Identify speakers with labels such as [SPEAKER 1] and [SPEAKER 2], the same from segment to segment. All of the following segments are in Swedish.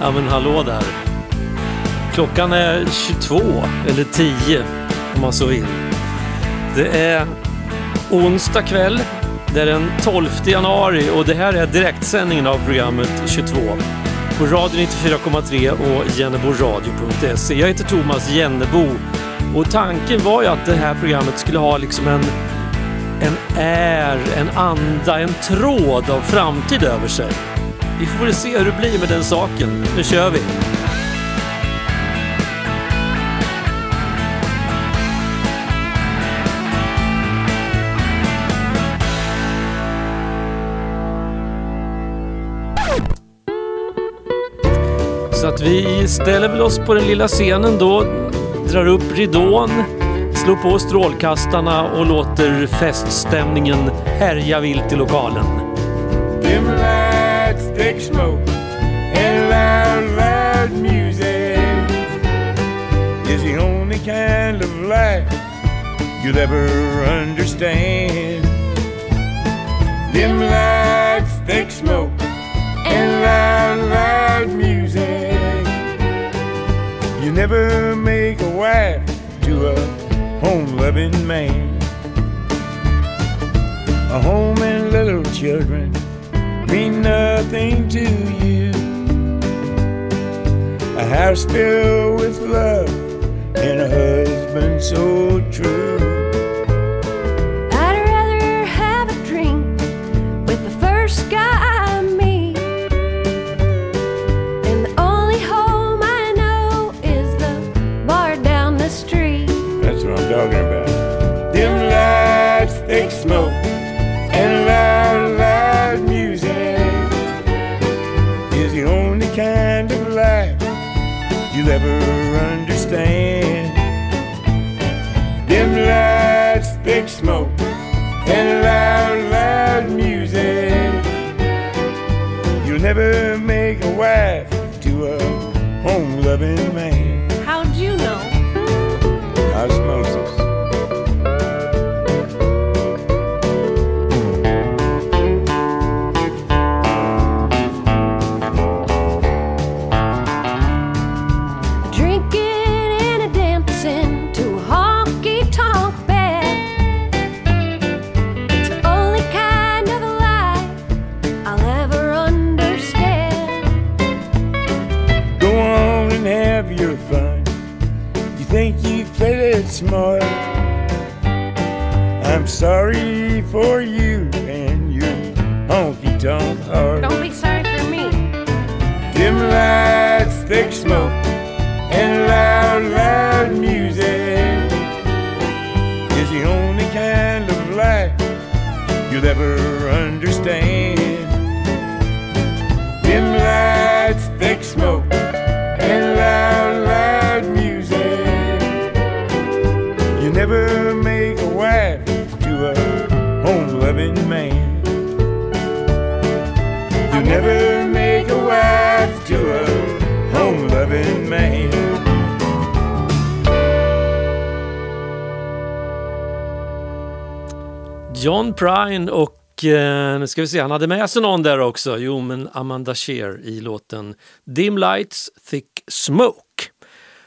[SPEAKER 1] Ja men hallå där. Klockan är 22, eller 10 om man så vill. Det är onsdag kväll. Det är den 12 januari och det här är direktsändningen av programmet 22 på Radio 94,3 och jenneboradio.se. Jag heter Thomas Jennebo och tanken var ju att det här programmet skulle ha liksom en, en är, en anda, en tråd av framtid över sig. Vi får väl se hur det blir med den saken. Nu kör vi! Vi ställer väl oss på den lilla scenen då, drar upp ridån, slår på strålkastarna och låter feststämningen härja vilt i lokalen.
[SPEAKER 2] Dim lights, thick smoke, and loud, loud music is the only kind of life you'll ever understand. Dim lights, thick smoke, and loud, loud music. Never make a wife to a home-loving man. A home and little children mean nothing to you. A house filled with love and a husband so true.
[SPEAKER 1] John Prine och eh, nu ska vi se, han hade med sig någon där också. Jo, men Amanda Shear i låten Dim Lights, Thick Smoke.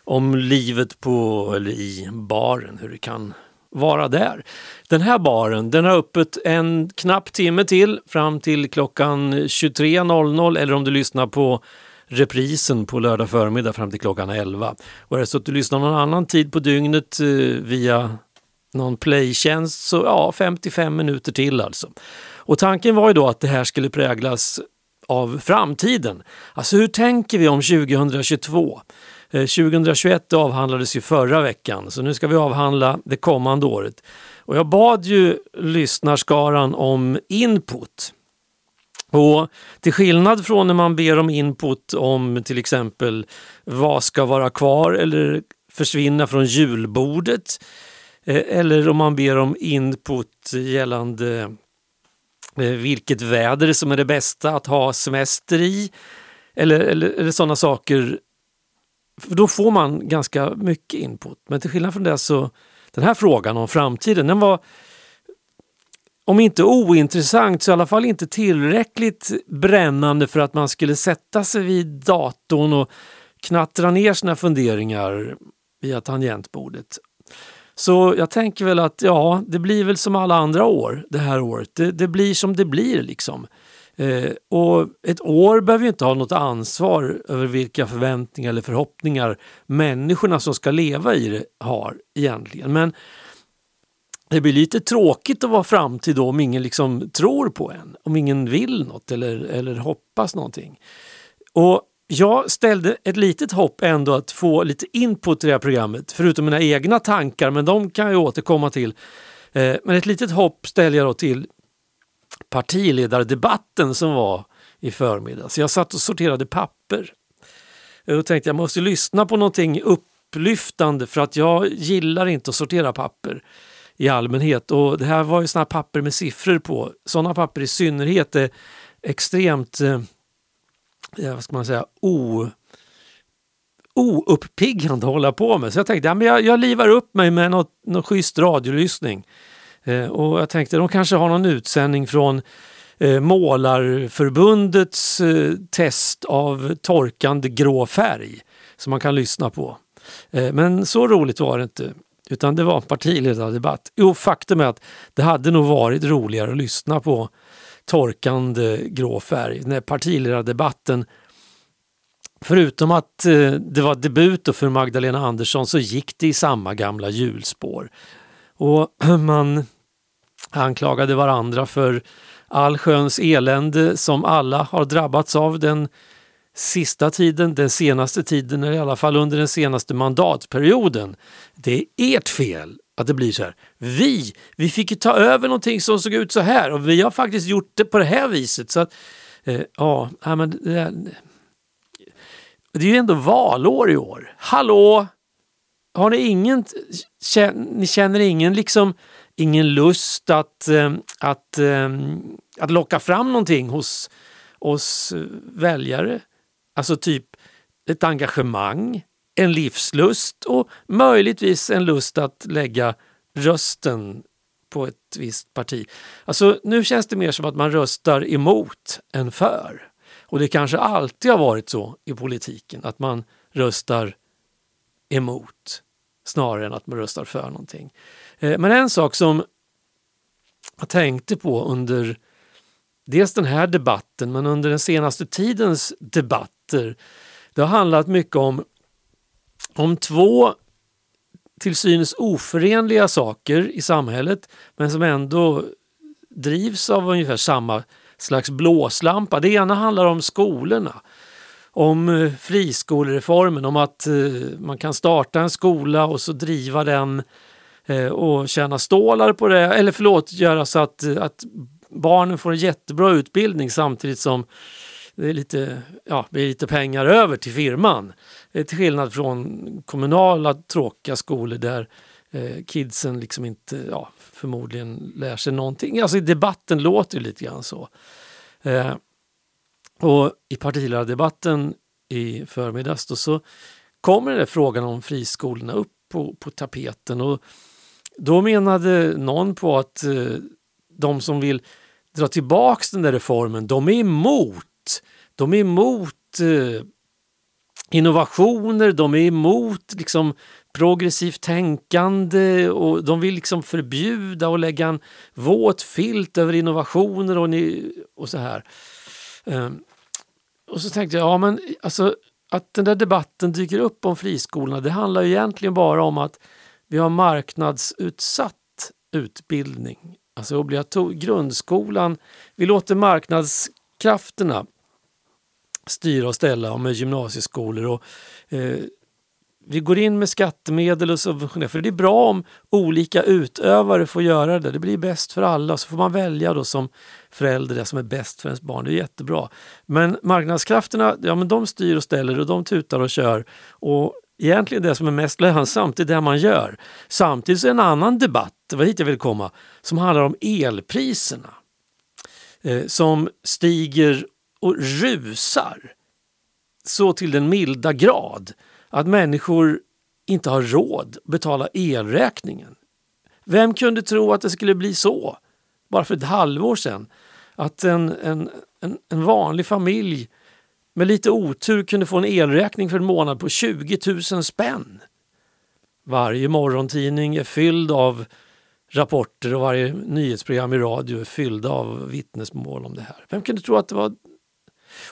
[SPEAKER 1] Om livet på, eller i baren, hur det kan vara där. Den här baren, den har öppet en knapp timme till fram till klockan 23.00 eller om du lyssnar på reprisen på lördag förmiddag fram till klockan 11. Och är det så att du lyssnar någon annan tid på dygnet eh, via någon playtjänst så ja, 55 minuter till alltså. Och tanken var ju då att det här skulle präglas av framtiden. Alltså hur tänker vi om 2022? 2021 eh, avhandlades ju förra veckan så nu ska vi avhandla det kommande året. Och jag bad ju lyssnarskaran om input. Och till skillnad från när man ber om input om till exempel vad ska vara kvar eller försvinna från julbordet Eh, eller om man ber om input gällande eh, vilket väder som är det bästa att ha semester i eller, eller, eller sådana saker för då får man ganska mycket input. Men till skillnad från det så, den här frågan om framtiden, den var om inte ointressant så i alla fall inte tillräckligt brännande för att man skulle sätta sig vid datorn och knattra ner sina funderingar via tangentbordet. Så jag tänker väl att ja, det blir väl som alla andra år det här året. Det, det blir som det blir liksom. Eh, och ett år behöver ju inte ha något ansvar över vilka förväntningar eller förhoppningar människorna som ska leva i det har egentligen. Men det blir lite tråkigt att vara framtid då om ingen liksom tror på en, om ingen vill något eller, eller hoppas någonting. Och jag ställde ett litet hopp ändå att få lite input i det här programmet, förutom mina egna tankar, men de kan jag återkomma till. Eh, men ett litet hopp ställde jag då till partiledardebatten som var i förmiddags. Jag satt och sorterade papper. Och tänkte jag måste lyssna på någonting upplyftande för att jag gillar inte att sortera papper i allmänhet. Och det här var ju sådana papper med siffror på. Sådana papper i synnerhet är extremt, eh, eh, vad ska man säga, o, ouppiggande att hålla på med. Så jag tänkte ja, men jag, jag livar upp mig med något, något schysst radiolyssning. Eh, och jag tänkte de kanske har någon utsändning från eh, Målarförbundets eh, test av torkande grå färg som man kan lyssna på. Eh, men så roligt var det inte. Utan det var en partiledardebatt. Jo, faktum är att det hade nog varit roligare att lyssna på torkande grå färg. Den partiledardebatten Förutom att eh, det var debut för Magdalena Andersson så gick det i samma gamla hjulspår. Och man anklagade varandra för allsköns elände som alla har drabbats av den sista tiden, den senaste tiden, eller i alla fall under den senaste mandatperioden. Det är ert fel att det blir så här. Vi, vi fick ju ta över någonting som såg ut så här och vi har faktiskt gjort det på det här viset. Så att, eh, ja, men det, det är ju ändå valår i år. Hallå! Har ni ingen, ni känner ingen liksom ingen lust att, eh, att, eh, att locka fram någonting hos oss eh, väljare. Alltså typ ett engagemang, en livslust och möjligtvis en lust att lägga rösten på ett visst parti. Alltså nu känns det mer som att man röstar emot än för. Och det kanske alltid har varit så i politiken att man röstar emot snarare än att man röstar för någonting. Eh, men en sak som jag tänkte på under dels den här debatten men under den senaste tidens debatter. Det har handlat mycket om, om två till synes oförenliga saker i samhället men som ändå drivs av ungefär samma slags blåslampa. Det ena handlar om skolorna, om eh, friskolereformen, om att eh, man kan starta en skola och så driva den eh, och tjäna stålar på det, eller förlåt, göra så att, att barnen får en jättebra utbildning samtidigt som det är lite, ja, blir lite pengar över till firman. Eh, till skillnad från kommunala tråkiga skolor där eh, kidsen liksom inte, ja, förmodligen lär sig någonting. Alltså i debatten låter det lite grann så. Eh, och i partiledardebatten i förmiddags då så kommer den frågan om friskolorna upp på, på tapeten och då menade någon på att eh, de som vill dra tillbaks den där reformen, de är emot. De är emot eh, innovationer, de är emot liksom, progressivt tänkande och de vill liksom förbjuda och lägga en våt filt över innovationer och, ni, och så här. Um, och så tänkte jag, ja men alltså att den där debatten dyker upp om friskolorna, det handlar ju egentligen bara om att vi har marknadsutsatt utbildning alltså grundskolan, vi låter marknadskrafterna styra och ställa med gymnasieskolor. Och, eh, vi går in med skattemedel och subventioner för det är bra om olika utövare får göra det. Det blir bäst för alla så får man välja då som förälder det som är bäst för ens barn. Det är jättebra. Men marknadskrafterna, ja men de styr och ställer och de tutar och kör. Och egentligen det som är mest lönsamt, är det man gör. Samtidigt så är en annan debatt, det var hit jag ville komma, som handlar om elpriserna. Eh, som stiger och rusar så till den milda grad att människor inte har råd att betala elräkningen. Vem kunde tro att det skulle bli så? Bara för ett halvår sedan. Att en, en, en, en vanlig familj med lite otur kunde få en elräkning för en månad på 20 000 spänn. Varje morgontidning är fylld av rapporter och varje nyhetsprogram i radio är fyllda av vittnesmål om det här. Vem kunde tro att det var...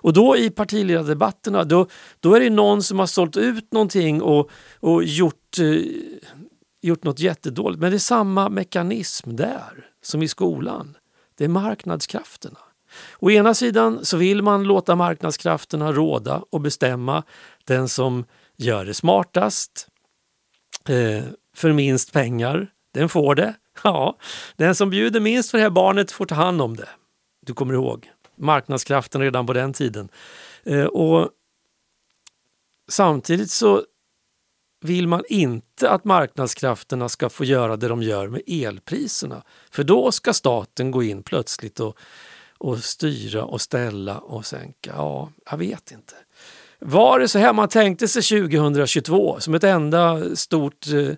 [SPEAKER 1] Och då i partiledardebatterna, då, då är det någon som har sålt ut någonting och, och gjort, eh, gjort något jättedåligt. Men det är samma mekanism där som i skolan. Det är marknadskrafterna. Å ena sidan så vill man låta marknadskrafterna råda och bestämma den som gör det smartast eh, för minst pengar, den får det. Ja, den som bjuder minst för det här barnet får ta hand om det. Du kommer ihåg marknadskraften redan på den tiden. Eh, och Samtidigt så vill man inte att marknadskrafterna ska få göra det de gör med elpriserna. För då ska staten gå in plötsligt och, och styra och ställa och sänka. Ja, jag vet inte. Var det så här man tänkte sig 2022 som ett enda stort, eh,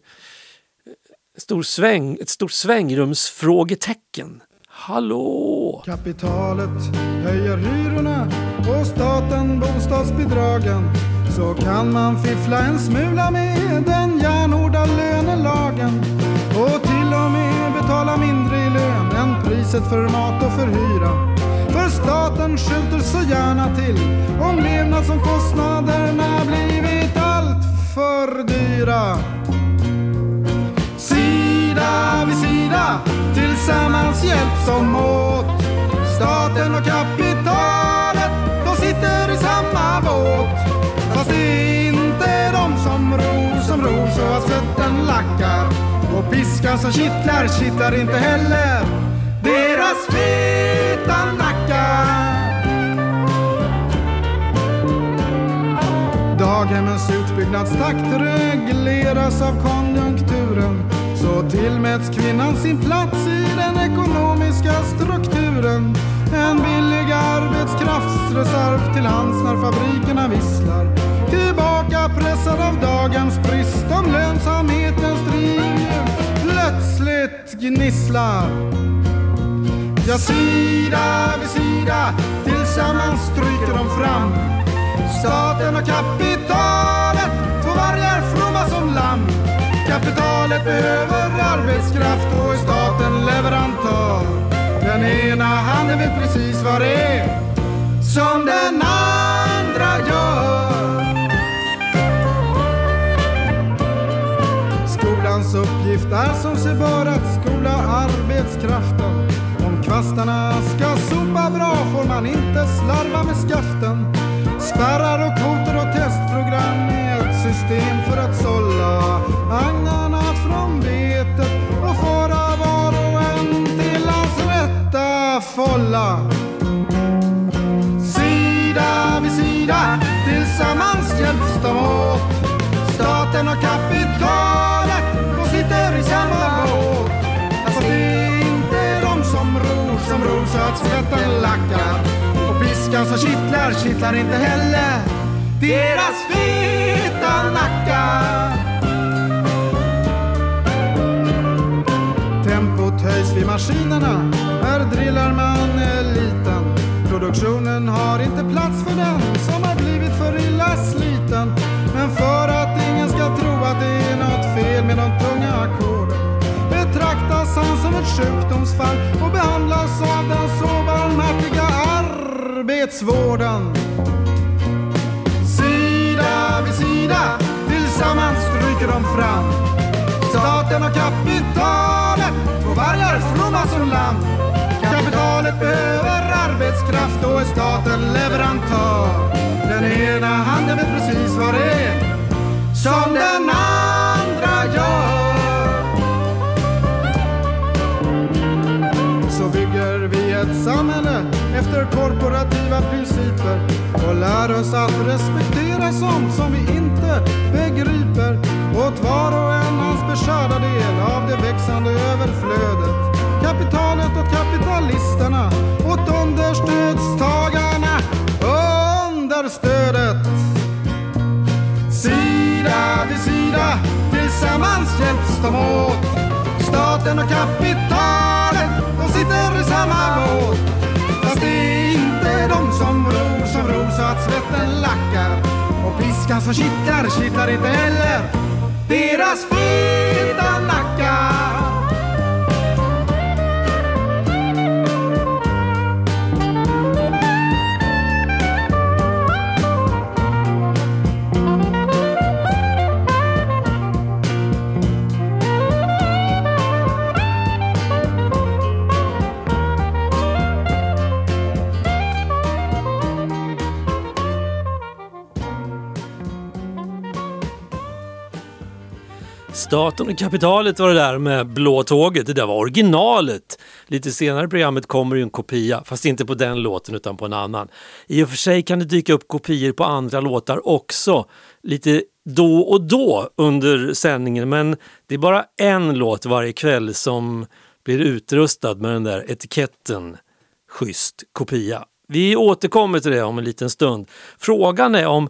[SPEAKER 1] stor sväng, ett stort svängrumsfrågetecken? Hallå!
[SPEAKER 3] Kapitalet höjer hyrorna och staten bostadsbidragen så kan man fiffla en smula med den järnhårda lönelagen och till och med betala mindre i lön än priset för mat och för hyra. För staten skjuter så gärna till om levnadsomkostnaderna blivit allt för dyra. Sida vid sida, tillsammans hjälps de åt. Staten och kapitalet, de sitter i samma båt. Fast det är inte de som ror, som ror så att svetten lackar. Och piskan som kittlar, kittlar inte heller deras feta nackar. Daghemmens utbyggnadstakt regleras av konjunkturen. Så tillmäts kvinnan sin plats i den ekonomiska strukturen. En billig arbetskraftsreserv till hands när fabrikerna visslar. Tillbaka pressad av dagens brist om lönsamhetens driv. plötsligt gnisslar. Ja, sida vid sida tillsammans stryker de fram. Staten och kapitalet, två vargar fromma som lamm. Kapitalet behöver arbetskraft och är staten leverantör. Den ena handen vet precis vad det är som den andra gör. Skolans uppgift är som sig bör att skola arbetskraften. Om kvastarna ska sopa bra får man inte slarva som kittlar, kittlar inte heller deras feta nackar. Tempot höjs vid maskinerna, här drillar man eliten. Produktionen har inte plats för den som har blivit för illa sliten. Men för att ingen ska tro att det är något fel med de tunga ackorden betraktas han som ett sjukdomsfall och behandlas av den så barmhärtiga arbetsvården. Sida vid sida, tillsammans stryker de fram. Staten och kapitalet, två vargar fromma som lamm. Kapitalet behöver arbetskraft, då är staten leverantör. Den ena handen vet precis vad det är som den andra efter korporativa principer och lär oss att respektera sånt som vi inte begriper. Åt var och en hans beskärda del av det växande överflödet. Kapitalet åt kapitalisterna, åt understödstagarna, understödet. Sida vid sida, tillsammans hjälps de åt. Staten och kapitalet, de sitter i samma båt. Fast det är inte de som ror, som ror så att svetten lackar. Och piskan som kittlar, kittlar inte heller deras feta nackar.
[SPEAKER 1] Staten och kapitalet var det där med blå tåget, det där var originalet. Lite senare i programmet kommer ju en kopia, fast inte på den låten utan på en annan. I och för sig kan det dyka upp kopior på andra låtar också, lite då och då under sändningen, men det är bara en låt varje kväll som blir utrustad med den där etiketten schysst kopia. Vi återkommer till det om en liten stund. Frågan är om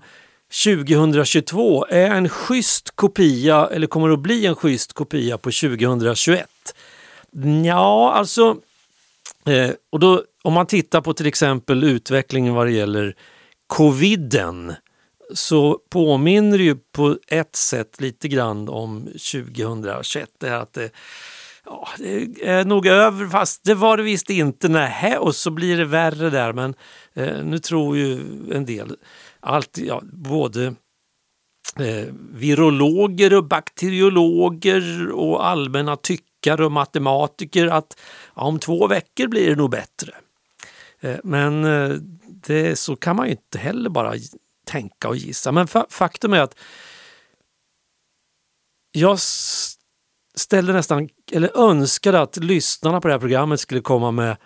[SPEAKER 1] 2022 är en schysst kopia eller kommer att bli en schysst kopia på 2021? Ja, alltså, eh, och då, om man tittar på till exempel utvecklingen vad det gäller coviden så påminner det ju på ett sätt lite grann om 2021. Det här att det, ja, det är nog över, fast det var det visst inte. Nähä, och så blir det värre där. Men eh, nu tror ju en del allt, ja, både eh, virologer och bakteriologer och allmänna tyckare och matematiker att ja, om två veckor blir det nog bättre. Eh, men eh, det, så kan man ju inte heller bara tänka och gissa. Men fa faktum är att jag ställde nästan, eller önskade att lyssnarna på det här programmet skulle komma med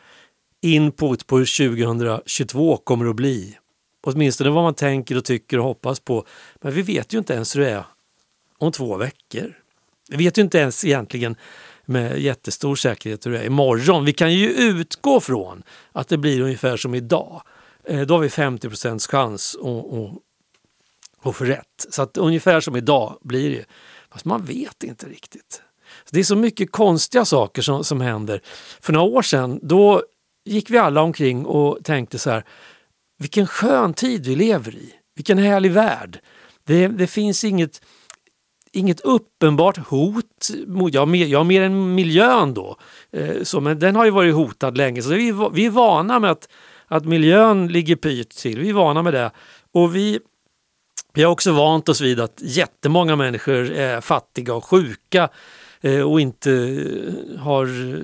[SPEAKER 1] input på hur 2022 kommer att bli. Åtminstone vad man tänker och tycker och hoppas på. Men vi vet ju inte ens hur det är om två veckor. Vi vet ju inte ens egentligen med jättestor säkerhet hur det är imorgon. Vi kan ju utgå från att det blir ungefär som idag. Eh, då har vi 50 procents chans att, att, att få rätt. Så att ungefär som idag blir det. Fast man vet inte riktigt. Det är så mycket konstiga saker som, som händer. För några år sedan då gick vi alla omkring och tänkte så här vilken skön tid vi lever i. Vilken härlig värld. Det, det finns inget, inget uppenbart hot. Mot, ja, mer, ja, mer än miljön då. Eh, så, men den har ju varit hotad länge. Så vi, vi är vana med att, att miljön ligger pyrt till. Vi är vana med det. Och vi, vi har också vant oss vid att jättemånga människor är fattiga och sjuka eh, och inte eh, har eh,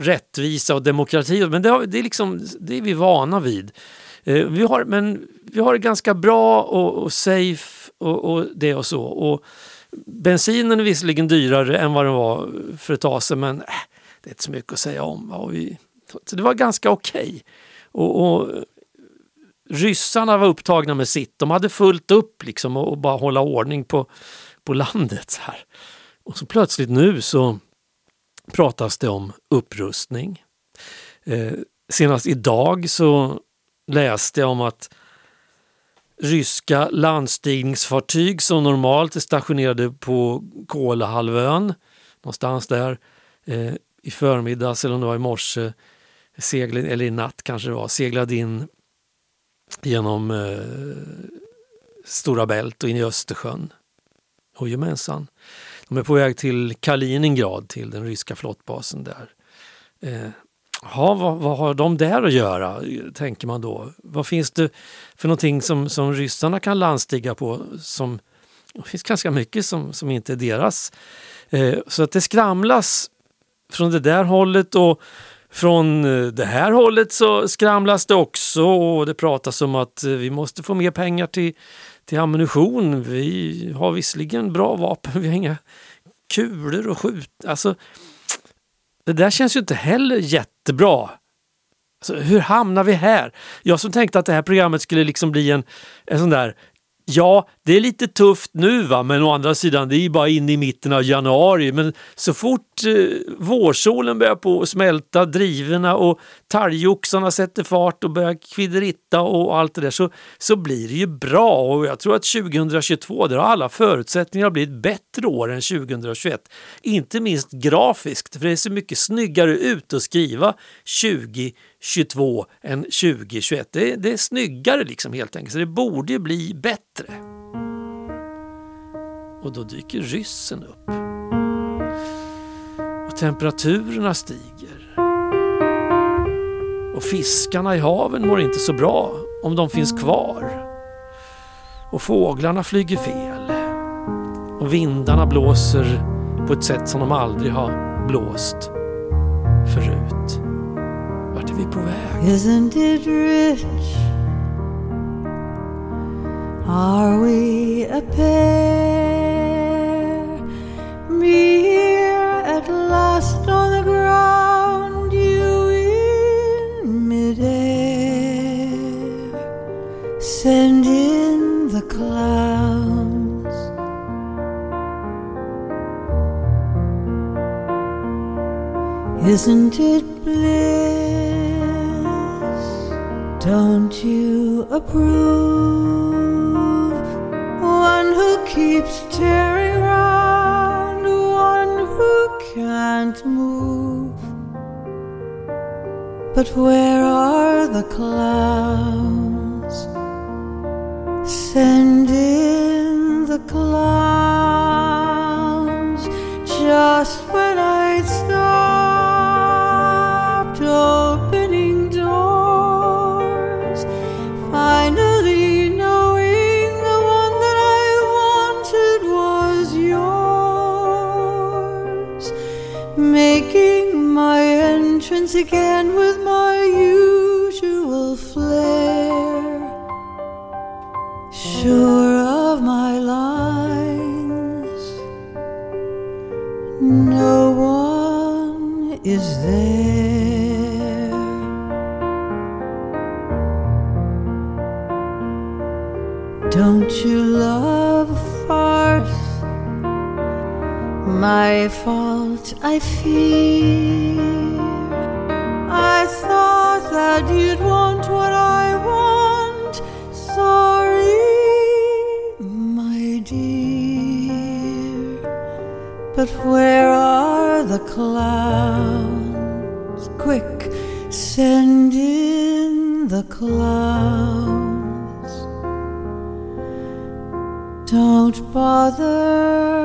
[SPEAKER 1] rättvisa och demokrati. Men det, har, det, är liksom, det är vi vana vid. Eh, vi har, men vi har det ganska bra och, och safe och, och, det och så. Och bensinen är visserligen dyrare än vad den var för ett tag sedan men äh, det är inte så mycket att säga om. Och vi, så det var ganska okej. Okay. Och, och, ryssarna var upptagna med sitt. De hade fullt upp liksom och, och bara hålla ordning på, på landet. Så här. Och så plötsligt nu så pratas det om upprustning. Eh, senast idag så läste jag om att ryska landstigningsfartyg som normalt är stationerade på Kolahalvön, någonstans där, eh, i förmiddags eller om det var i morse, seglade, eller i natt kanske det var, seglade in genom eh, Stora Bält och in i Östersjön. Jajamensan. De är på väg till Kaliningrad, till den ryska flottbasen där. Eh, Ja, vad, vad, har de där att göra, tänker man då. Vad finns det för någonting som, som ryssarna kan landstiga på? Som, det finns ganska mycket som, som inte är deras. Eh, så att det skramlas från det där hållet och från eh, det här hållet så skramlas det också och det pratas om att eh, vi måste få mer pengar till, till ammunition. Vi har visserligen bra vapen, vi har inga kulor att skjuta. Alltså, det där känns ju inte heller jättebra. Alltså, hur hamnar vi här? Jag som tänkte att det här programmet skulle liksom bli en, en sån där Ja, det är lite tufft nu va, men å andra sidan det är ju bara in i mitten av januari. Men så fort eh, vårsolen börjar på att smälta, drivorna och talgoxarna sätter fart och börjar kvidritta och allt det där så, så blir det ju bra. Och jag tror att 2022 där har alla förutsättningar blivit bättre år än 2021. Inte minst grafiskt, för det ser mycket snyggare ut att skriva 2022 än 2021. Det, det är snyggare liksom helt enkelt, så det borde ju bli bättre. Och då dyker ryssen upp. Och temperaturerna stiger. Och fiskarna i haven mår inte så bra om de finns kvar. Och fåglarna flyger fel. Och vindarna blåser på ett sätt som de aldrig har blåst. Väg?
[SPEAKER 4] Isn't it rich? Are we a pair? Me here at last on the ground, you in midair. Send in the clowns. Isn't it bliss? Don't you approve? One who keeps tearing round, one who can't move. But where are the clowns? Send in the clowns Fault, I fear. I thought that you'd want what I want. Sorry, my dear. But where are the clowns? Quick, send in the clowns. Don't bother,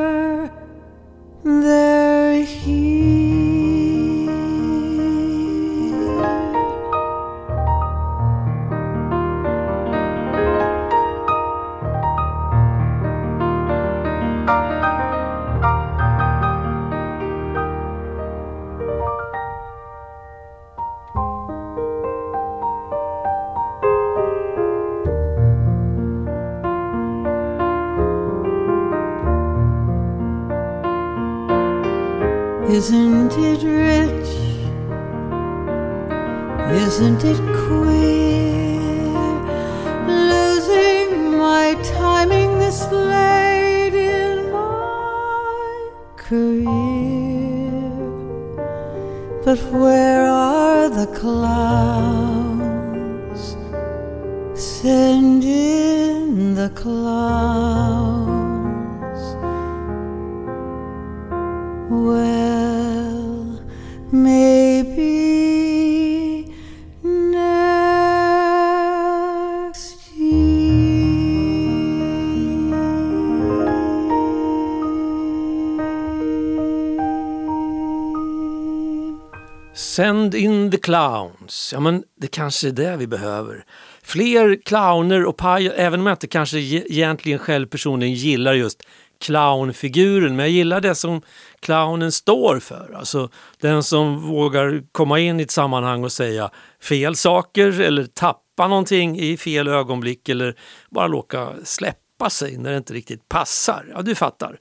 [SPEAKER 4] clowns.
[SPEAKER 1] Ja, men det kanske är det vi behöver. Fler clowner och paj, även om jag inte kanske egentligen själv personligen gillar just clownfiguren, men jag gillar det som clownen står för. Alltså den som vågar komma in i ett sammanhang och säga fel saker eller tappa någonting i fel ögonblick eller bara låta släppa sig när det inte riktigt passar. Ja, du fattar.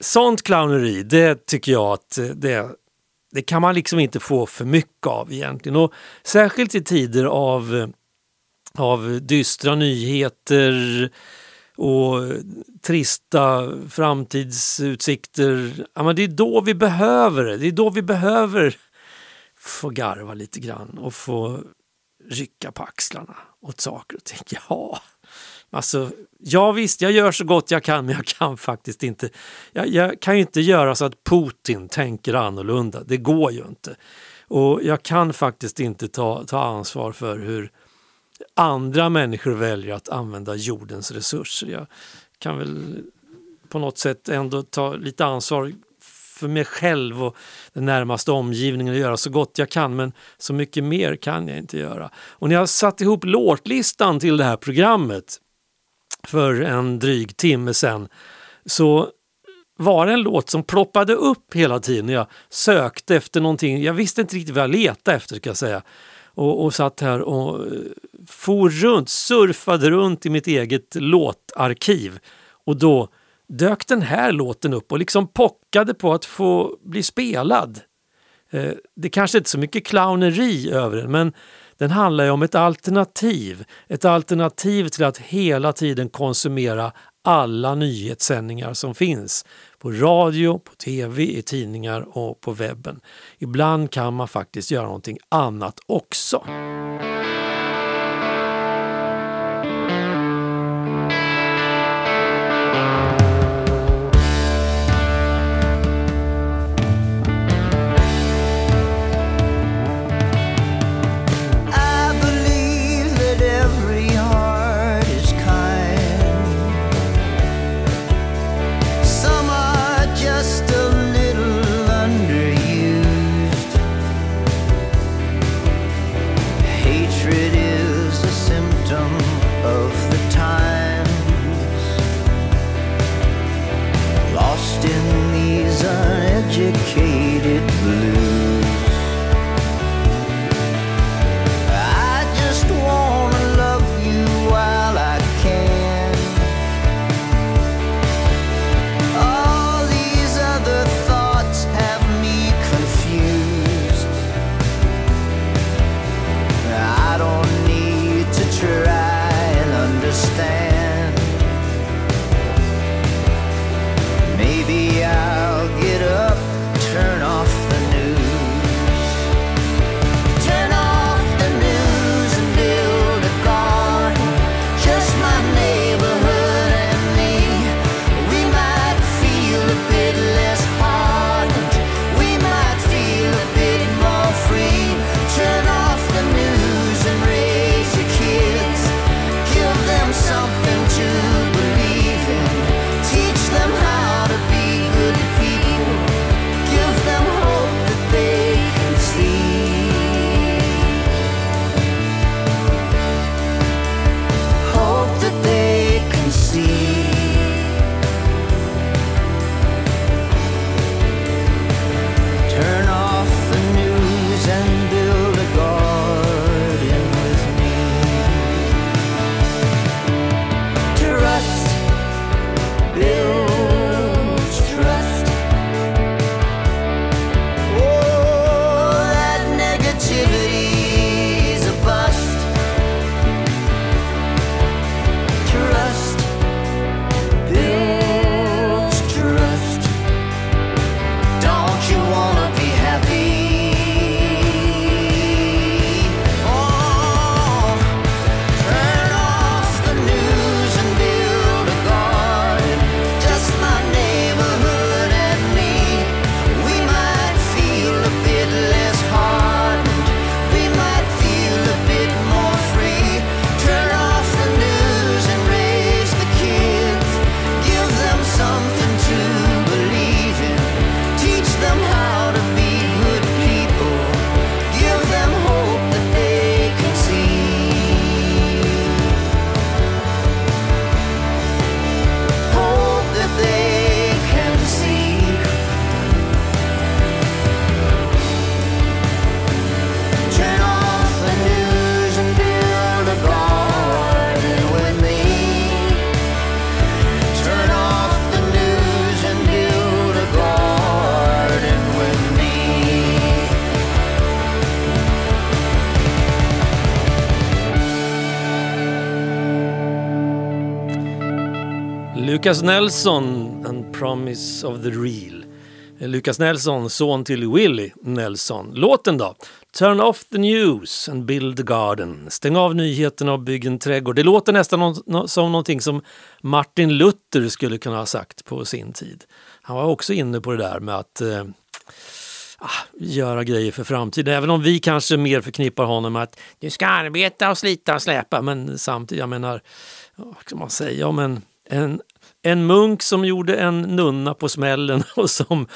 [SPEAKER 1] Sånt clowneri, det tycker jag att det, det kan man liksom inte få för mycket av egentligen. Och särskilt i tider av, av dystra nyheter, och trista framtidsutsikter. Ja, men det är då vi behöver det. Det är då vi behöver få garva lite grann och få rycka på axlarna åt saker och ting. Ja, alltså, ja visst, jag gör så gott jag kan men jag kan faktiskt inte. Jag, jag kan ju inte göra så att Putin tänker annorlunda. Det går ju inte. Och jag kan faktiskt inte ta, ta ansvar för hur andra människor väljer att använda jordens resurser. Jag kan väl på något sätt ändå ta lite ansvar för mig själv och den närmaste omgivningen och göra så gott jag kan men så mycket mer kan jag inte göra. Och när jag satt ihop låtlistan till det här programmet för en dryg timme sedan så var det en låt som ploppade upp hela tiden jag sökte efter någonting. Jag visste inte riktigt vad jag letade efter ska jag säga. Och, och satt här och eh, for runt, surfade runt i mitt eget låtarkiv. Och då dök den här låten upp och liksom pockade på att få bli spelad. Eh, det kanske inte är så mycket clowneri över den men den handlar ju om ett alternativ. Ett alternativ till att hela tiden konsumera alla nyhetssändningar som finns på radio, på tv, i tidningar och på webben. Ibland kan man faktiskt göra någonting annat också. Lucas Nelson, And Promise of the Real. Lucas Nelson, son till Willie Nelson. Låten då? Turn off the news and build a garden. Stäng av nyheterna och bygg en trädgård. Det låter nästan som någonting som Martin Luther skulle kunna ha sagt på sin tid. Han var också inne på det där med att eh, ah, göra grejer för framtiden. Även om vi kanske mer förknippar honom med att du ska arbeta och slita och släpa. Men samtidigt, jag menar, vad ska man säga om en, en en munk som gjorde en nunna på smällen och som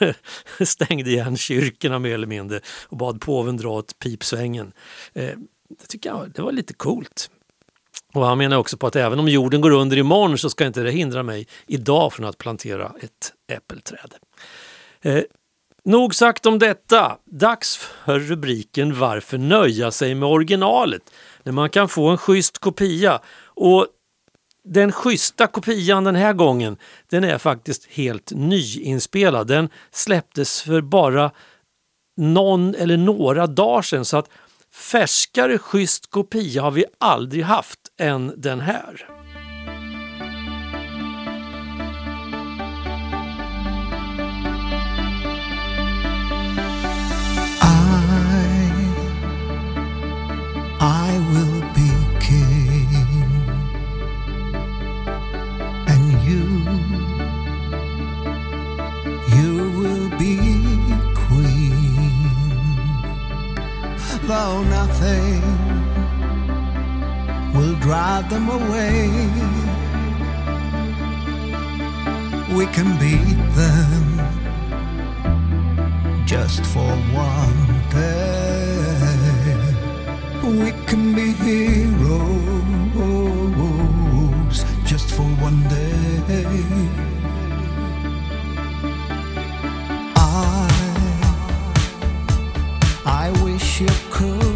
[SPEAKER 1] stängde igen kyrkorna mer eller mindre och bad påven dra åt pipsvängen. Eh, det tycker jag det var lite coolt. Och han menar också på att även om jorden går under imorgon så ska inte det hindra mig idag från att plantera ett äppelträd. Eh, nog sagt om detta. Dags för rubriken Varför nöja sig med originalet när man kan få en schysst kopia? Och den schyssta kopian den här gången, den är faktiskt helt nyinspelad. Den släpptes för bara någon eller några dagar sedan så att färskare schysst kopia har vi aldrig haft än den här.
[SPEAKER 5] Though nothing will drive them away, we can beat them just for one day. We can be heroes I wish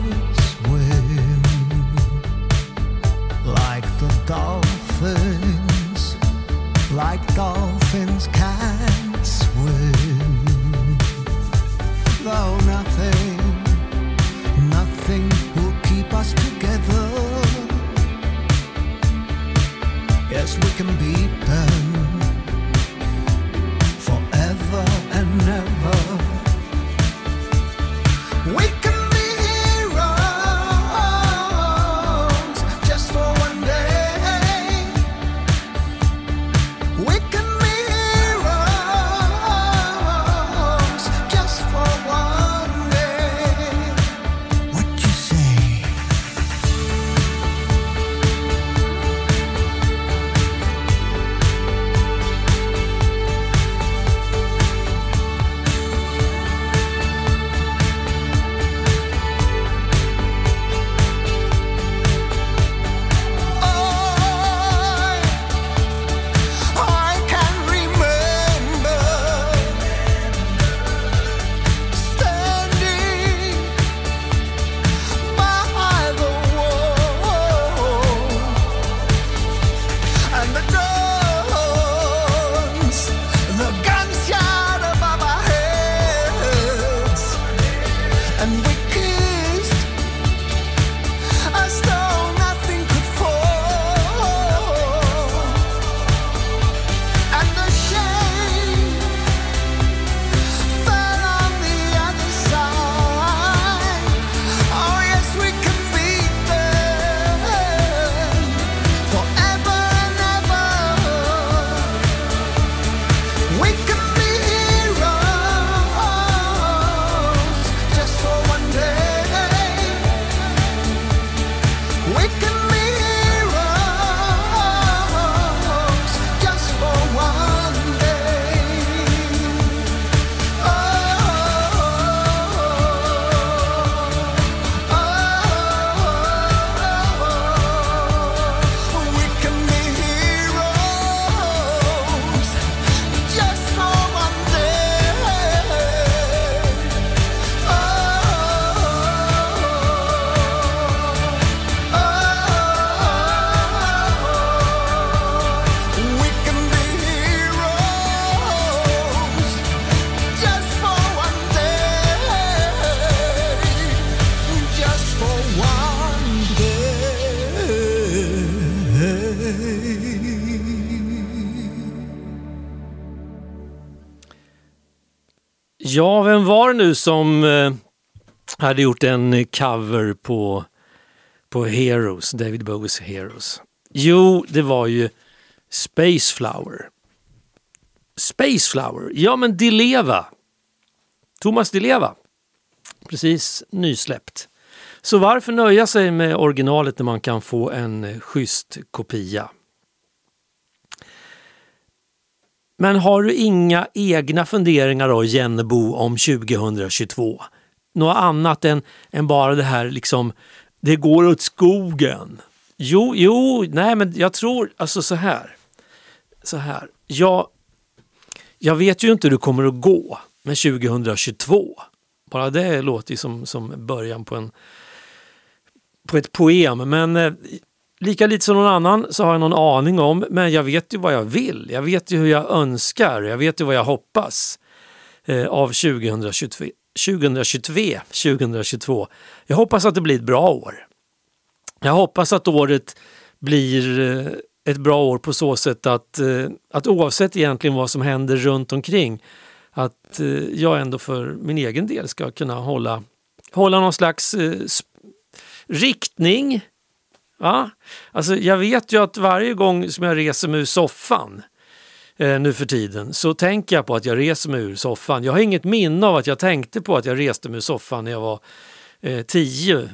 [SPEAKER 1] Ja, var det nu som eh, hade gjort en cover på, på Heroes, David Bowies Heroes? Jo, det var ju Space Flower. Space Flower, ja men Di Leva. Thomas Di Leva. Precis nysläppt. Så varför nöja sig med originalet när man kan få en eh, schysst kopia? Men har du inga egna funderingar då, Jennebo, om 2022? Något annat än, än bara det här liksom, det går åt skogen. Jo, jo, nej men jag tror, alltså så här. Så här. Jag, jag vet ju inte hur det kommer att gå med 2022. Bara det låter ju som, som början på, en, på ett poem. Men eh, lika lite som någon annan så har jag någon aning om, men jag vet ju vad jag vill. Jag vet ju hur jag önskar, jag vet ju vad jag hoppas eh, av 2022, 2022, 2022. Jag hoppas att det blir ett bra år. Jag hoppas att året blir eh, ett bra år på så sätt att, eh, att oavsett egentligen vad som händer runt omkring att eh, jag ändå för min egen del ska kunna hålla, hålla någon slags eh, riktning. Ja? Alltså, jag vet ju att varje gång som jag reser mig ur soffan eh, nu för tiden så tänker jag på att jag reser mig ur soffan. Jag har inget minne av att jag tänkte på att jag reste mig ur soffan när jag var eh, 10,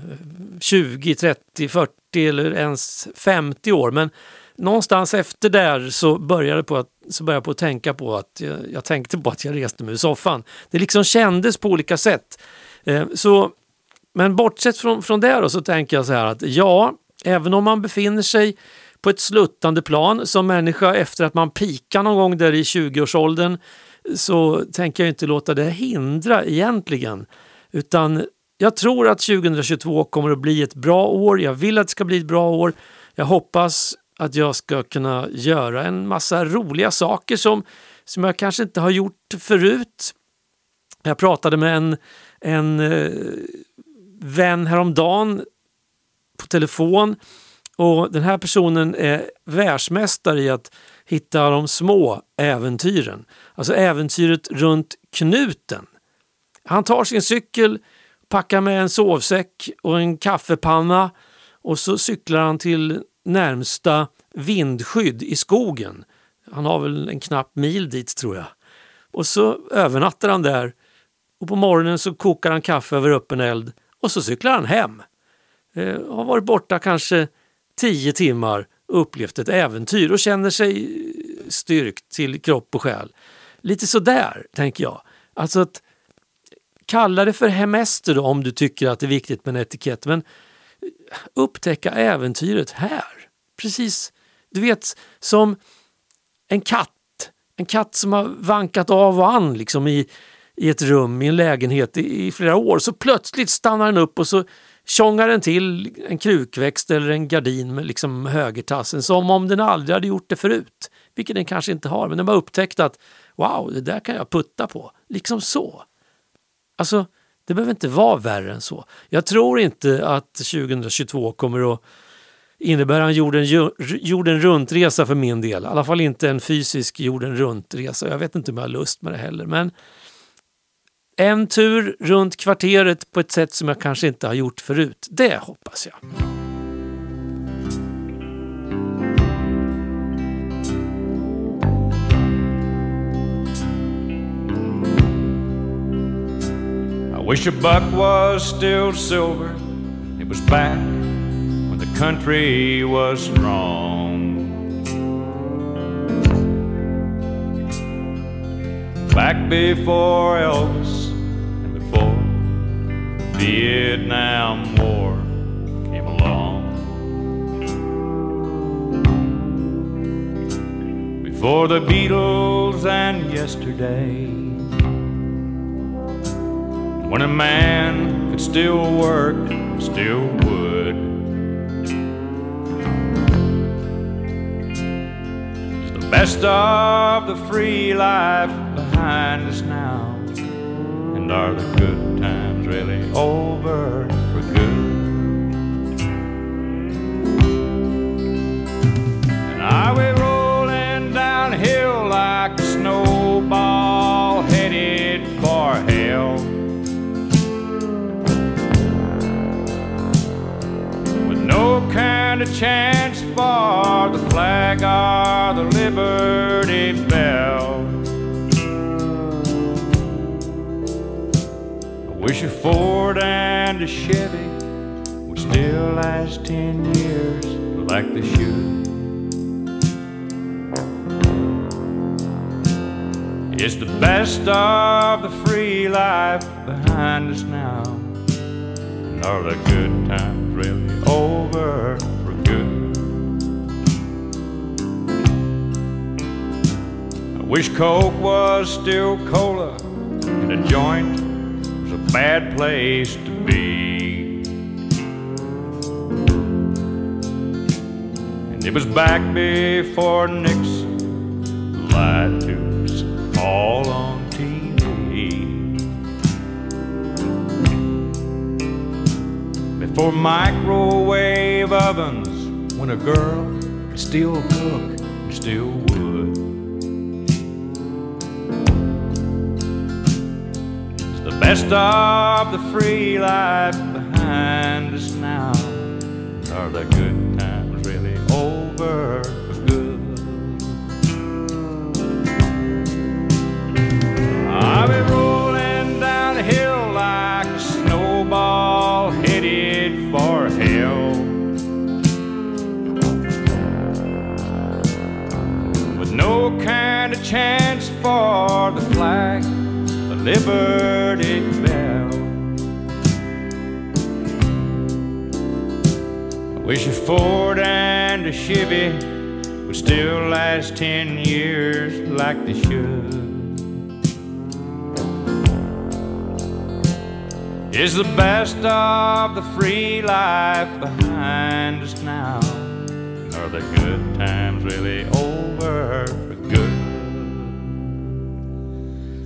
[SPEAKER 1] 20, 30, 40 eller ens 50 år. Men någonstans efter där så började, på att, så började jag på att tänka på att jag, jag tänkte på att jag reste mig ur soffan. Det liksom kändes på olika sätt. Eh, så, men bortsett från, från det då, så tänker jag så här att ja, även om man befinner sig på ett sluttande plan som människa efter att man pikar någon gång där i 20-årsåldern så tänker jag inte låta det hindra egentligen. Utan jag tror att 2022 kommer att bli ett bra år. Jag vill att det ska bli ett bra år. Jag hoppas att jag ska kunna göra en massa roliga saker som, som jag kanske inte har gjort förut. Jag pratade med en, en eh, vän häromdagen på telefon och den här personen är världsmästare i att hitta de små äventyren. Alltså äventyret runt knuten. Han tar sin cykel, packar med en sovsäck och en kaffepanna och så cyklar han till närmsta vindskydd i skogen. Han har väl en knapp mil dit tror jag. Och så övernattar han där och på morgonen så kokar han kaffe över öppen eld och så cyklar han hem. Eh, har varit borta kanske tio timmar och upplevt ett äventyr och känner sig eh, styrkt till kropp och själ. Lite sådär, tänker jag. Alltså att kalla det för hemester då, om du tycker att det är viktigt med en etikett, men eh, upptäcka äventyret här. Precis, du vet som en katt. En katt som har vankat av och an liksom i, i ett rum, i en lägenhet i, i flera år. Så plötsligt stannar den upp och så tjongar den till en krukväxt eller en gardin med liksom högertassen som om den aldrig hade gjort det förut. Vilket den kanske inte har, men den har upptäckt att wow, det där kan jag putta på. Liksom så. Alltså, det behöver inte vara värre än så. Jag tror inte att 2022 kommer att innebära en jorden, jorden runt-resa för min del. I alla fall inte en fysisk jorden runt-resa. Jag vet inte om jag har lust med det heller. Men en tur runt kvarteret på ett sätt som jag kanske inte har gjort förut. Det hoppas jag.
[SPEAKER 6] I wish a buck was still silver. It was back when the country was strong. Back before Elvis Vietnam War came along. Before the Beatles and yesterday. When a man could still work, still would. Is the best of the free life behind us now? And are the good really over for good. And I we rolling downhill like a snowball headed for hell. With no kind of chance for the flag or the liberty bell. Wish a Ford and a Chevy would still last ten years like they should. It's the best of the free life behind us now. And are the good times really over for good? I wish Coke was still cola and a joint bad place to be. And it was back before Nixon lied to us all on TV. Before microwave ovens, when a girl could still cook and still best of the free life behind us now. Are the good times really over for good? I'll be rolling down the hill like a snowball headed for hell. With no kind of chance for the flag, the Liberty Ford and a Chevy would still last ten years like they should. is the best of the free life behind us now. Are the good times really over for good?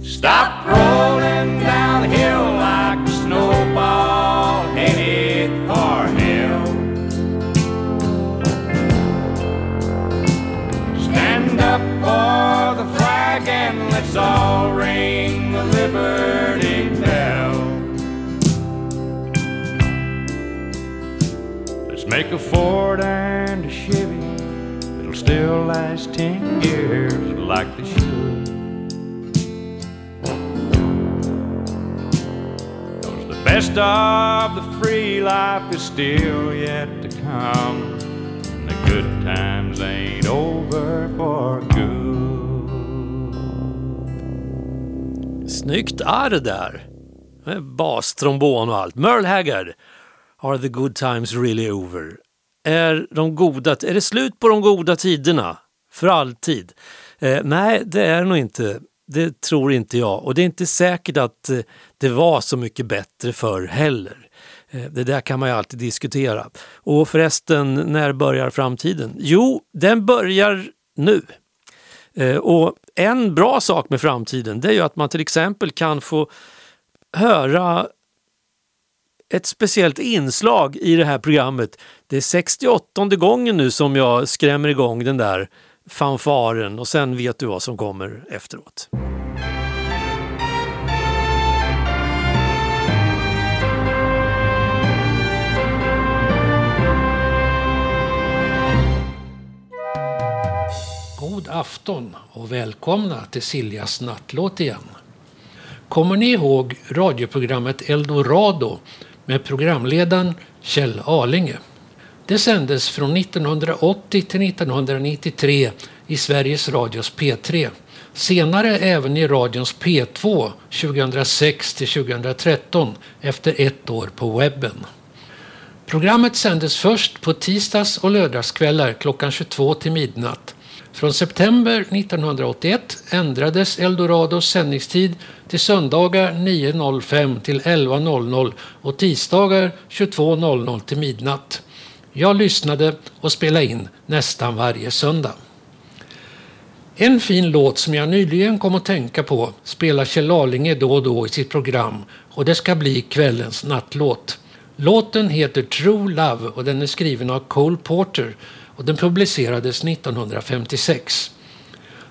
[SPEAKER 6] Stop rolling down the hill like a snowball and let's all ring the Liberty Bell. Let's make a Ford and a Chevy. It'll still last ten years like they should. The best of the free life is still yet to come. And the good times ain't over for good.
[SPEAKER 1] Snyggt är det där. Med Bas, trombon och allt. Merle Haggard. Are the good times really over? Är, de goda, är det slut på de goda tiderna? För alltid? Eh, nej, det är det nog inte. Det tror inte jag. Och det är inte säkert att eh, det var så mycket bättre förr heller. Eh, det där kan man ju alltid diskutera. Och förresten, när börjar framtiden? Jo, den börjar nu. Eh, och en bra sak med framtiden det är ju att man till exempel kan få höra ett speciellt inslag i det här programmet. Det är 68 gången nu som jag skrämmer igång den där fanfaren och sen vet du vad som kommer efteråt.
[SPEAKER 7] Afton och välkomna till Siljas nattlåt igen. Kommer ni ihåg radioprogrammet Eldorado med programledaren Kjell Alinge? Det sändes från 1980 till 1993 i Sveriges Radios P3. Senare även i radions P2 2006 till 2013 efter ett år på webben. Programmet sändes först på tisdags och lördagskvällar klockan 22 till midnatt. Från september 1981 ändrades Eldorados sändningstid till söndagar 9.05 till 11.00 och tisdagar 22.00 till midnatt. Jag lyssnade och spelade in nästan varje söndag. En fin låt som jag nyligen kom att tänka på spelar Kjell Arlinge då och då i sitt program och det ska bli kvällens nattlåt. Låten heter True Love och den är skriven av Cole Porter och den publicerades 1956.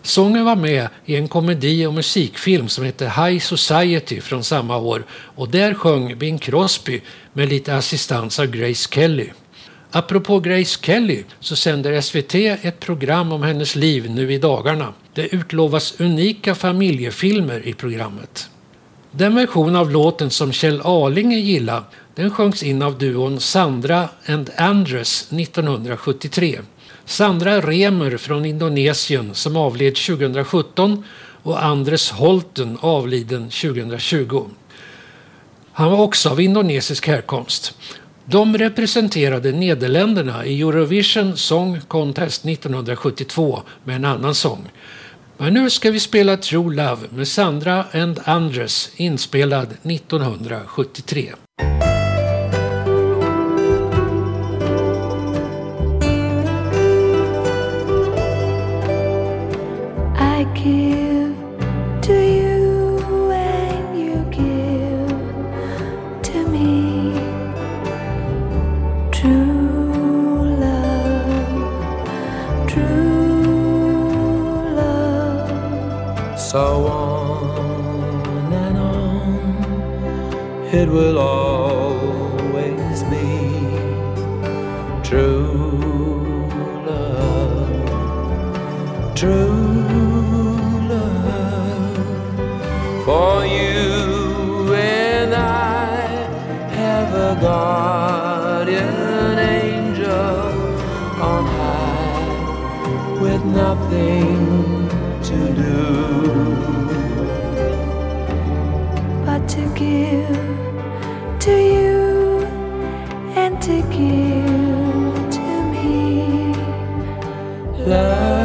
[SPEAKER 7] Sången var med i en komedi och musikfilm som hette High Society från samma år och där sjöng Bing Crosby med lite assistans av Grace Kelly. Apropå Grace Kelly så sänder SVT ett program om hennes liv nu i dagarna. Det utlovas unika familjefilmer i programmet. Den version av låten som Kjell Arlinge gillar den sjöngs in av duon Sandra and Andres 1973. Sandra Remer från Indonesien som avled 2017 och Andres Holten avliden 2020. Han var också av indonesisk härkomst. De representerade Nederländerna i Eurovision Song Contest 1972 med en annan sång. Men nu ska vi spela True Love med Sandra and Andres inspelad 1973.
[SPEAKER 8] It will always be true love, true love. For you and I have a guardian angel on high with nothing to do.
[SPEAKER 9] but to give to you and to give to me.
[SPEAKER 8] Love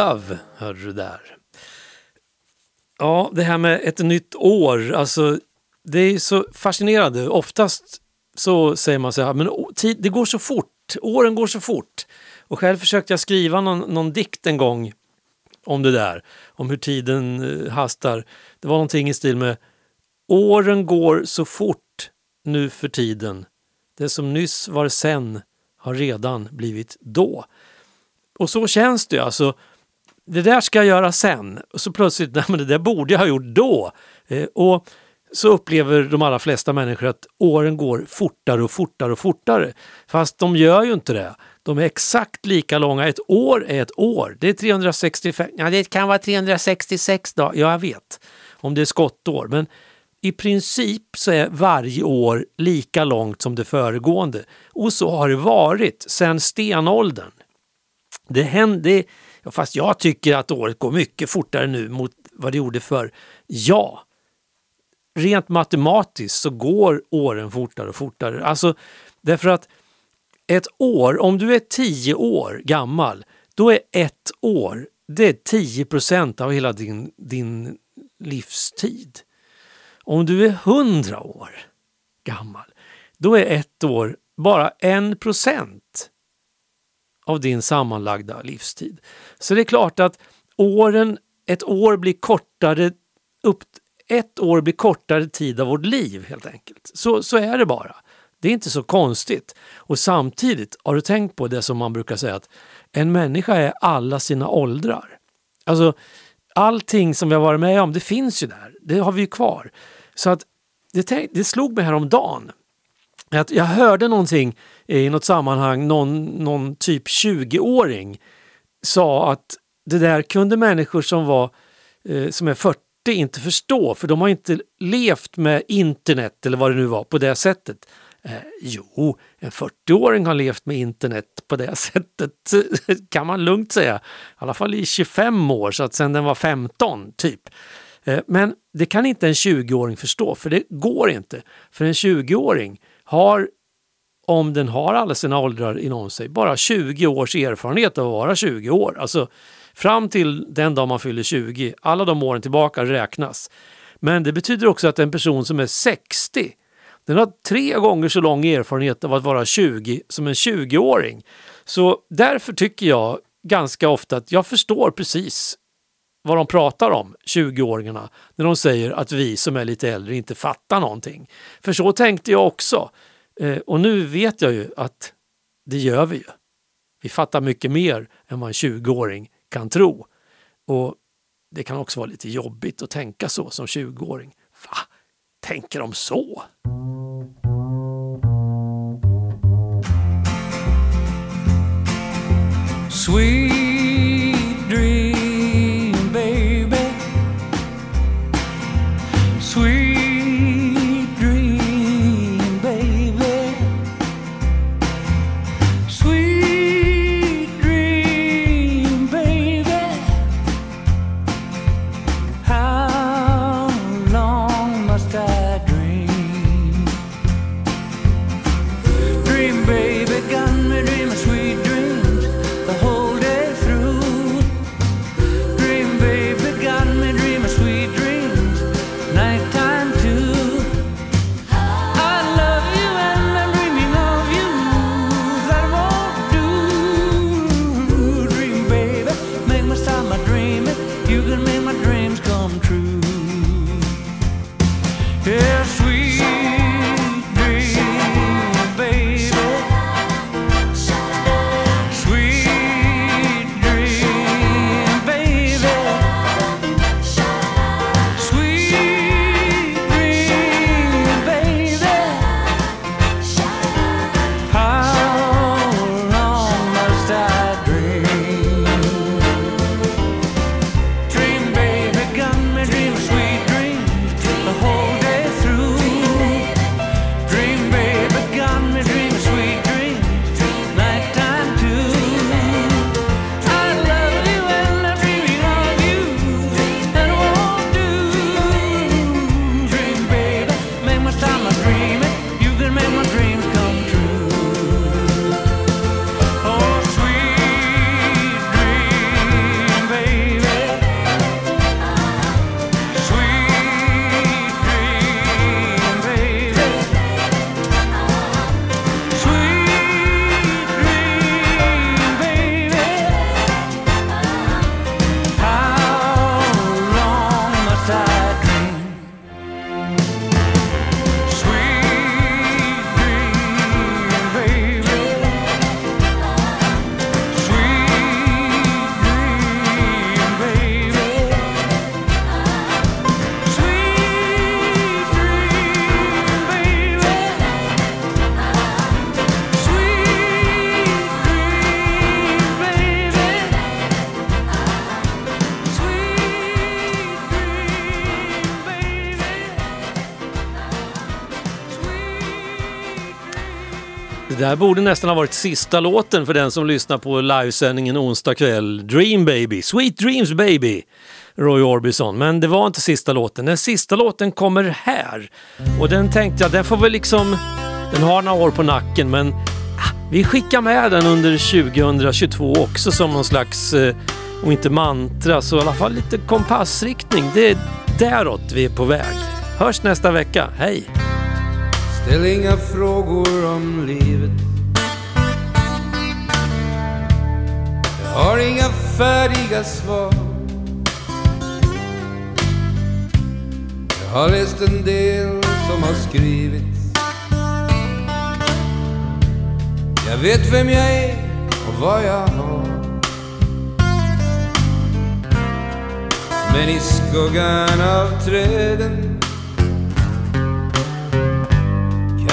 [SPEAKER 8] Love
[SPEAKER 1] hörde du där. Ja, det här med ett nytt år, alltså det är så fascinerande. Oftast så säger man så här, men tid, det går så fort, åren går så fort. Och själv försökte jag skriva någon, någon dikt en gång om det där, om hur tiden eh, hastar. Det var någonting i stil med Åren går så fort nu för tiden. Det som nyss var sen har redan blivit då. Och så känns det ju. Alltså, det där ska jag göra sen. Och så plötsligt, nej men det där borde jag ha gjort då. Eh, och så upplever de allra flesta människor att åren går fortare och fortare och fortare. Fast de gör ju inte det. De är exakt lika långa. Ett år är ett år. Det är 365, ja det kan vara 366 dagar, ja jag vet. Om det är skottår. Men i princip så är varje år lika långt som det föregående. Och så har det varit sedan stenåldern. Det händer ja, fast jag tycker att året går mycket fortare nu mot vad det gjorde för Ja, rent matematiskt så går åren fortare och fortare. Alltså därför att ett år, om du är tio år gammal, då är ett år det är 10 procent av hela din, din livstid. Om du är 100 år gammal, då är ett år bara en procent av din sammanlagda livstid. Så det är klart att åren, ett år blir kortare, upp, ett år blir kortare tid av vårt liv helt enkelt. Så, så är det bara. Det är inte så konstigt. Och samtidigt, har du tänkt på det som man brukar säga att en människa är alla sina åldrar. Alltså allting som vi har varit med om, det finns ju där. Det har vi ju kvar. Så att det, det slog mig häromdagen att jag hörde någonting i något sammanhang, någon, någon typ 20-åring sa att det där kunde människor som var eh, som är 40 inte förstå för de har inte levt med internet eller vad det nu var på det sättet. Eh, jo, en 40-åring har levt med internet på det sättet kan man lugnt säga. I alla fall i 25 år, så att sen den var 15 typ. Eh, men det kan inte en 20-åring förstå, för det går inte. För en 20-åring har, om den har alla sina åldrar inom sig, bara 20 års erfarenhet av att vara 20 år. Alltså fram till den dag man fyller 20, alla de åren tillbaka räknas. Men det betyder också att en person som är 60 den har tre gånger så lång erfarenhet av att vara 20 som en 20-åring. Så därför tycker jag ganska ofta att jag förstår precis vad de pratar om, 20-åringarna, när de säger att vi som är lite äldre inte fattar någonting. För så tänkte jag också. Eh, och nu vet jag ju att det gör vi ju. Vi fattar mycket mer än vad en 20-åring kan tro. Och det kan också vara lite jobbigt att tänka så som 20-åring. Va? Tänker de så? Det borde nästan ha varit sista låten för den som lyssnar på livesändningen onsdag kväll. Dream Baby, Sweet Dreams Baby, Roy Orbison. Men det var inte sista låten. Den sista låten kommer här. Och den tänkte jag, den får väl liksom... Den har några år på nacken men ah, vi skickar med den under 2022 också som någon slags, eh, om inte mantra, så i alla fall lite kompassriktning. Det är däråt vi är på väg. Hörs nästa vecka. Hej!
[SPEAKER 2] Ställ inga frågor om livet. Jag har inga färdiga svar. Jag har läst en del som har skrivits. Jag vet vem jag är och vad jag har. Men i skuggan av träden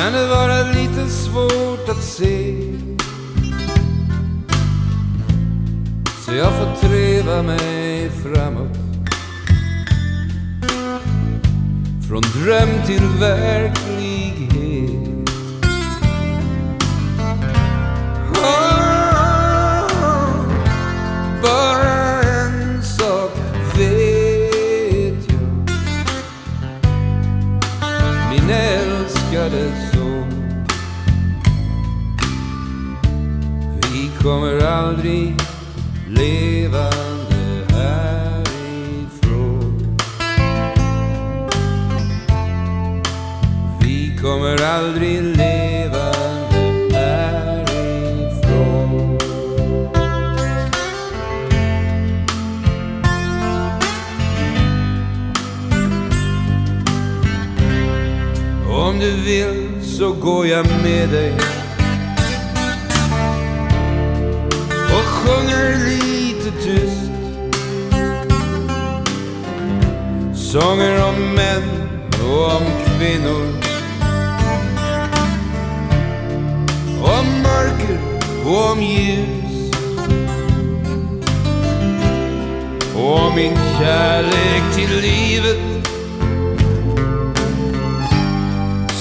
[SPEAKER 2] kan det vara lite svårt att se? Så jag får treva mig framåt. Från dröm till verklighet. Oh, Bara kommer aldrig levande härifrån. Vi kommer aldrig levande härifrån. Om du vill så går jag med dig. Sjunger lite tyst. Sånger om män och om kvinnor. Om mörker och om ljus. Och om min kärlek till livet.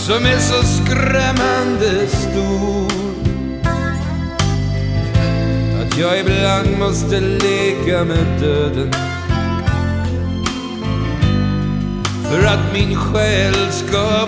[SPEAKER 2] Som är så skrämmande stor jag ibland måste leka med döden. För att min själ ska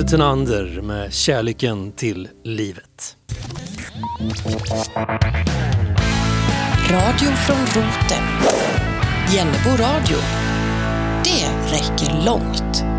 [SPEAKER 1] Lasse Tenander med Kärleken till livet.
[SPEAKER 10] Radio från roten. Jennebo radio. Det räcker långt.